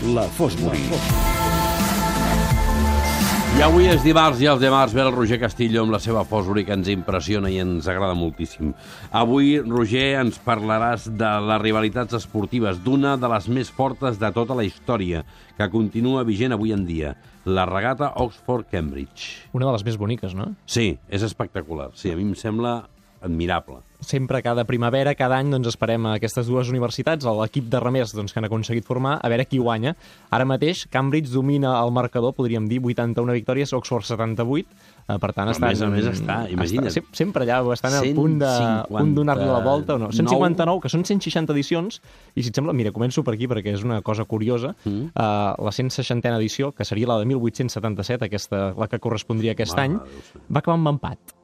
La Fosbury. I avui és dimarts i els dimarts ve el Roger Castillo amb la seva fòsfori que ens impressiona i ens agrada moltíssim. Avui, Roger, ens parlaràs de les rivalitats esportives, d'una de les més fortes de tota la història, que continua vigent avui en dia, la regata Oxford-Cambridge. Una de les més boniques, no? Sí, és espectacular. Sí, a mi em sembla admirable. Sempre cada primavera, cada any, doncs esperem a aquestes dues universitats, a l'equip de remers doncs, que han aconseguit formar, a veure qui guanya. Ara mateix, Cambridge domina el marcador, podríem dir, 81 victòries, Oxford 78, eh, per tant, Però a estan, més a més està, imagina't. Està, sem- sempre allà estan a punt de, 159. punt de donar-li la volta o no. 159, que són 160 edicions, i si et sembla, mira, començo per aquí perquè és una cosa curiosa. Mm. Uh, la 160a edició, que seria la de 1877, aquesta, la que correspondria aquest Mare any, va acabar amb empat.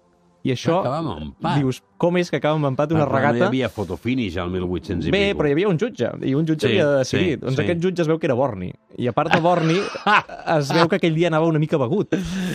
I això, empat? dius, com és que acaba amb empat una Ah, però regata? No hi havia fotofinish al 1800 i Bé, pico. però hi havia un jutge, i un jutge Sí, havia de decidir. sí, doncs sí. aquest jutge es veu que era Borni. I a part de Borni, es veu que aquell dia anava una mica begut.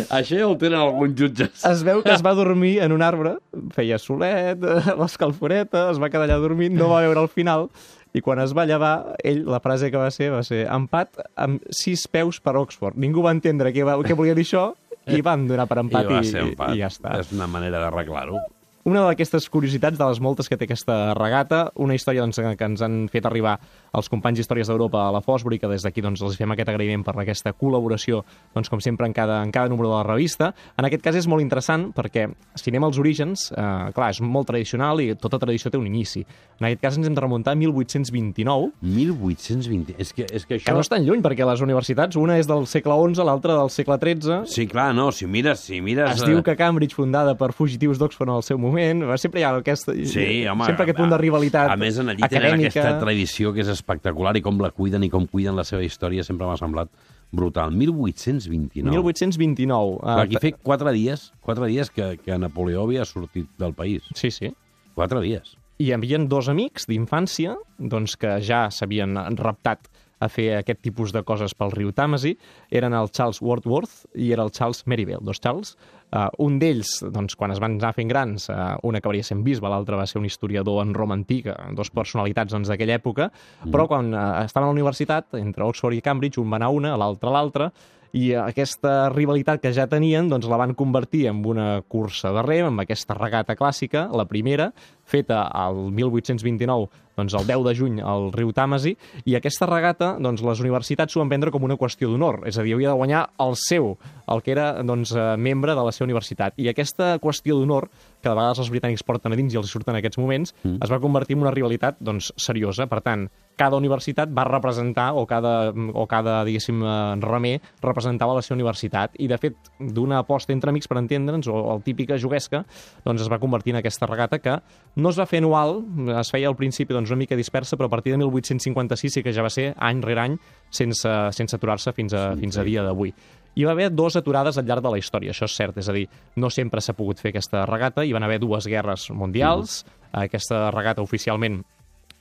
Això ja ho tenen alguns jutges. Es veu que es va dormir en un arbre, feia solet, l'escalforeta, es va quedar allà dormint, no va veure el final, i quan es va llevar, ell, la frase que va ser va ser empat amb sis peus per Oxford. Ningú va entendre què, va, què volia dir això i van donar per empat I i, empat. i ja està. És una manera d'arreglar-ho. Una d'aquestes curiositats, de les moltes que té aquesta regata, una història doncs, que ens han fet arribar els companys d'Històries d'Europa a la Fosbury, que des d'aquí doncs, els fem aquest agraïment per aquesta col·laboració, doncs, com sempre, en cada, en cada número de la revista. En aquest cas és molt interessant perquè, si anem als orígens, eh, clar, és molt tradicional i tota tradició té un inici. En aquest cas ens hem de remuntar a 1829, 1820. És que, és que que això... no és tan lluny, perquè les universitats, una és del segle XI, l'altra del segle XIII, Sí, clar, no, si mires... Si mires es eh, diu que Cambridge, fundada per fugitius d'Oxford en el seu moment, sempre hi ha aquesta, Sí, home, sempre aquest punt de rivalitat A més, en allí tenen acadèmica. aquesta tradició que és espectacular i com la cuiden i com cuiden la seva història sempre m'ha semblat brutal. 1829. 1829. Clar, eh, aquí fa quatre dies, quatre dies que, que Napoleó havia sortit del país. Sí, sí. Quatre dies. I hi havia dos amics d'infància doncs, que ja s'havien raptat a fer aquest tipus de coses pel riu Tàmesi. Eren el Charles Wordsworth i era el Charles Merivale, dos Charles. Uh, un d'ells, doncs, quan es van anar fent grans, uh, un acabaria sent bisbe, l'altre va ser un historiador en Roma antiga, dos personalitats doncs, d'aquella època, però quan uh, estaven a la universitat, entre Oxford i Cambridge, un va anar a una, l'altre a l'altra, i aquesta rivalitat que ja tenien doncs, la van convertir en una cursa de rem, amb aquesta regata clàssica, la primera, feta al 1829, doncs el 10 de juny al riu Tàmesi, i aquesta regata doncs, les universitats s'ho van prendre com una qüestió d'honor, és a dir, havia de guanyar el seu, el que era doncs, eh, membre de la seva universitat. I aquesta qüestió d'honor, que de vegades els britànics porten a dins i els surten en aquests moments, mm. es va convertir en una rivalitat doncs, seriosa. Per tant, cada universitat va representar, o cada, o cada diguéssim, eh, remer representava la seva universitat. I, de fet, d'una aposta entre amics, per entendre'ns, o el típica juguesca, doncs es va convertir en aquesta regata que no es va fer anual, es feia al principi doncs, una mica dispersa, però a partir de 1856 sí que ja va ser any rere any sense, sense aturar-se fins a, fins a dia d'avui. Hi va haver dues aturades al llarg de la història, això és cert, és a dir, no sempre s'ha pogut fer aquesta regata, hi van haver dues guerres mundials, aquesta regata oficialment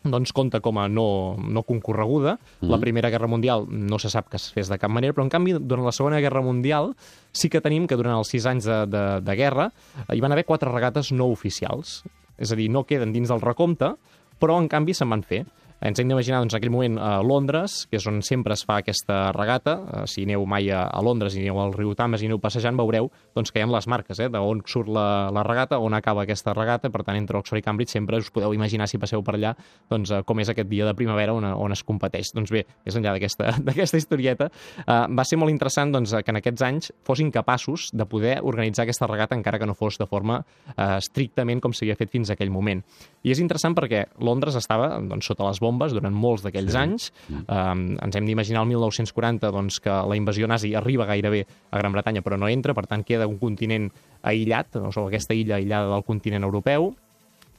doncs compta com a no, no concorreguda. La Primera Guerra Mundial no se sap que es fes de cap manera, però en canvi durant la Segona Guerra Mundial sí que tenim que durant els sis anys de, de, de guerra eh, hi van haver quatre regates no oficials. És a dir, no queden dins del recompte, però en canvi se'n van fer. Ens hem d'imaginar doncs, en aquell moment a Londres, que és on sempre es fa aquesta regata. Eh, Si aneu mai a, Londres i aneu al riu Tames i aneu passejant, veureu doncs, que hi ha les marques eh, d'on surt la, la regata, on acaba aquesta regata. Per tant, entre Oxford i Cambridge sempre us podeu imaginar, si passeu per allà, doncs, eh, com és aquest dia de primavera on, on es competeix. Doncs bé, més enllà d'aquesta historieta, eh, va ser molt interessant doncs, que en aquests anys fossin capaços de poder organitzar aquesta regata encara que no fos de forma eh, estrictament com s'havia fet fins a aquell moment. I és interessant perquè Londres estava doncs, sota les bombes durant molts d'aquells sí. anys. Um, ens hem d'imaginar el 1940 doncs, que la invasió nazi arriba gairebé a Gran Bretanya però no entra, per tant queda un continent aïllat, o sigui, aquesta illa aïllada del continent europeu.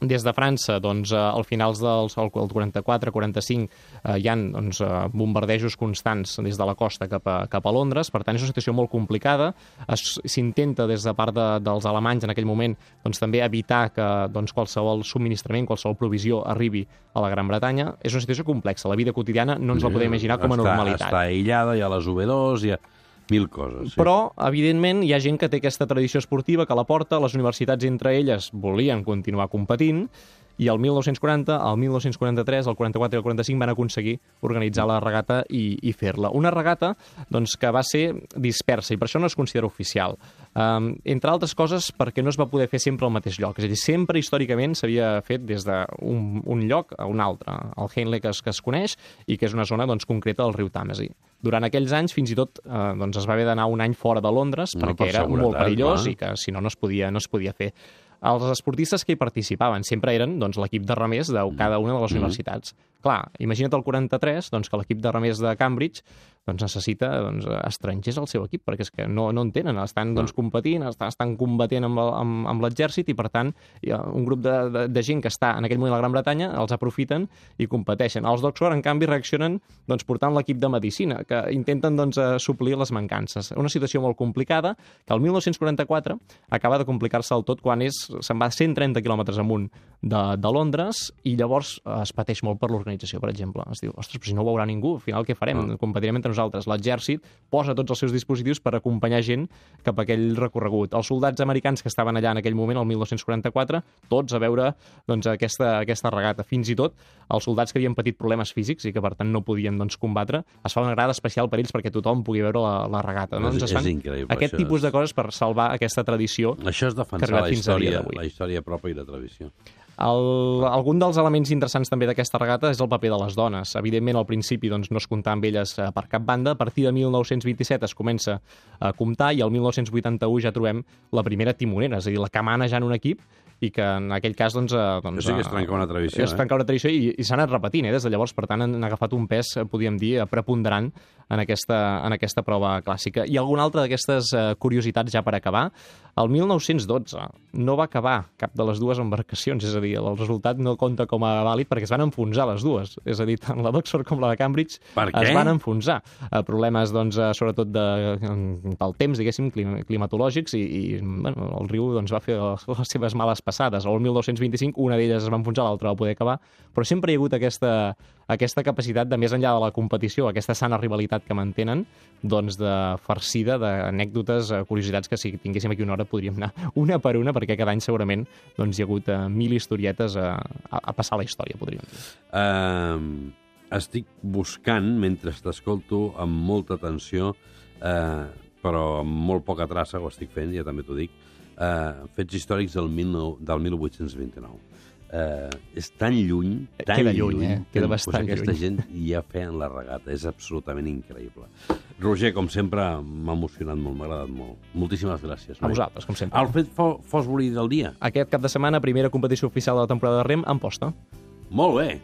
Des de França, doncs, eh, al finals del el 44-45 eh, hi ha doncs, eh, bombardejos constants des de la costa cap a, cap a Londres, per tant és una situació molt complicada. S'intenta des de part de, dels alemanys en aquell moment doncs, també evitar que doncs, qualsevol subministrament, qualsevol provisió arribi a la Gran Bretanya. És una situació complexa, la vida quotidiana no ens la podem imaginar com a està, normalitat. Està aïllada, hi ha les V2, hi ha mil coses. Sí. Però, evidentment, hi ha gent que té aquesta tradició esportiva que la porta, les universitats entre elles volien continuar competint, i el 1940, el 1943, el 44 i el 45 van aconseguir organitzar la regata i, i fer-la. Una regata doncs, que va ser dispersa i per això no es considera oficial. Um, entre altres coses perquè no es va poder fer sempre al mateix lloc. És a dir, sempre històricament s'havia fet des d'un un lloc a un altre. El Heinle que es, que es coneix i que és una zona doncs, concreta del riu Tàmesi. Durant aquells anys, fins i tot, eh, doncs es va haver d'anar un any fora de Londres No, perquè per era molt perillós clar. i que si no, no es podia, no es podia fer. Els esportistes que hi participaven sempre eren doncs, l'equip de remers de cada una de les universitats. Clar, imagina't el 43, doncs, que l'equip de remers de Cambridge doncs, necessita doncs, estrangers al seu equip, perquè és que no, no en tenen, estan doncs, competint, estan, estan combatent amb, amb, amb l'exèrcit i, per tant, hi ha un grup de, de, de gent que està en aquell moment a la Gran Bretanya els aprofiten i competeixen. Els d'Oxford, en canvi, reaccionen doncs, portant l'equip de medicina, que intenten doncs, eh, suplir les mancances. Una situació molt complicada, que el 1944 acaba de complicar-se del tot quan és se'n va 130 quilòmetres amunt de, de Londres i llavors eh, es pateix molt per l'organització, per exemple. Es diu, ostres, però si no ho veurà ningú, al final què farem? Ah. Competirem entre nosaltres. L'exèrcit posa tots els seus dispositius per acompanyar gent cap a aquell recorregut. Els soldats americans que estaven allà en aquell moment, el 1944, tots a veure doncs, aquesta, aquesta regata. Fins i tot els soldats que havien patit problemes físics i que, per tant, no podien doncs, combatre, es fa una grada especial per ells perquè tothom pugui veure la, la regata. No? Ens es fan Aquest tipus és- de coses per salvar aquesta tradició Això és defensar la història, la història pròpia i la tradició. El, algun dels elements interessants també d'aquesta regata és el paper de les dones. Evidentment, al principi doncs, no es comptava amb elles eh, per cap banda. A partir de 1927 es comença a comptar i el 1981 ja trobem la primera timonera, és a dir, la que mana ja en un equip i que en aquell cas doncs, eh, doncs, sí que és eh, trencar una tradició, és eh? trencar una tradició i, i s'ha anat repetint eh? des de llavors, per tant han agafat un pes, eh, podríem dir, eh, preponderant en aquesta, en aquesta prova clàssica. I alguna altra d'aquestes eh, curiositats ja per acabar, el 1912 no va acabar cap de les dues embarcacions, és a dir, el resultat no compta com a vàlid perquè es van enfonsar les dues, és a dir, tant la d'Oxford com la de Cambridge es van enfonsar. Eh, problemes, doncs, eh, sobretot de, del temps, diguéssim, clim, climatològics i, i bueno, el riu doncs, va fer les, les seves males passades. O el 1925 una d'elles es va enfonsar, l'altra va poder acabar, però sempre hi ha hagut aquesta, aquesta capacitat de, més enllà de la competició, aquesta sana rivalitat que mantenen, doncs de farcida d'anècdotes, eh, curiositats que si tinguéssim aquí una hora podríem anar una per una, perquè cada any segurament doncs, hi ha hagut eh, mil historietes a, a, a passar la història, podríem dir. Uh, estic buscant, mentre t'escolto, amb molta atenció, uh, però amb molt poca traça, ho estic fent, ja també t'ho dic, uh, fets històrics del, 19, del 1829. Uh, és tan lluny, tan Queda lluny, eh? Queda que, bastant aquesta lluny. gent ja feien la regata. És absolutament increïble. Roger, com sempre, m'ha emocionat molt, m'ha agradat molt. Moltíssimes gràcies. A vosaltres, com sempre. El fet Fo Fosbury del dia. Aquest cap de setmana, primera competició oficial de la temporada de rem, en posta. Molt bé.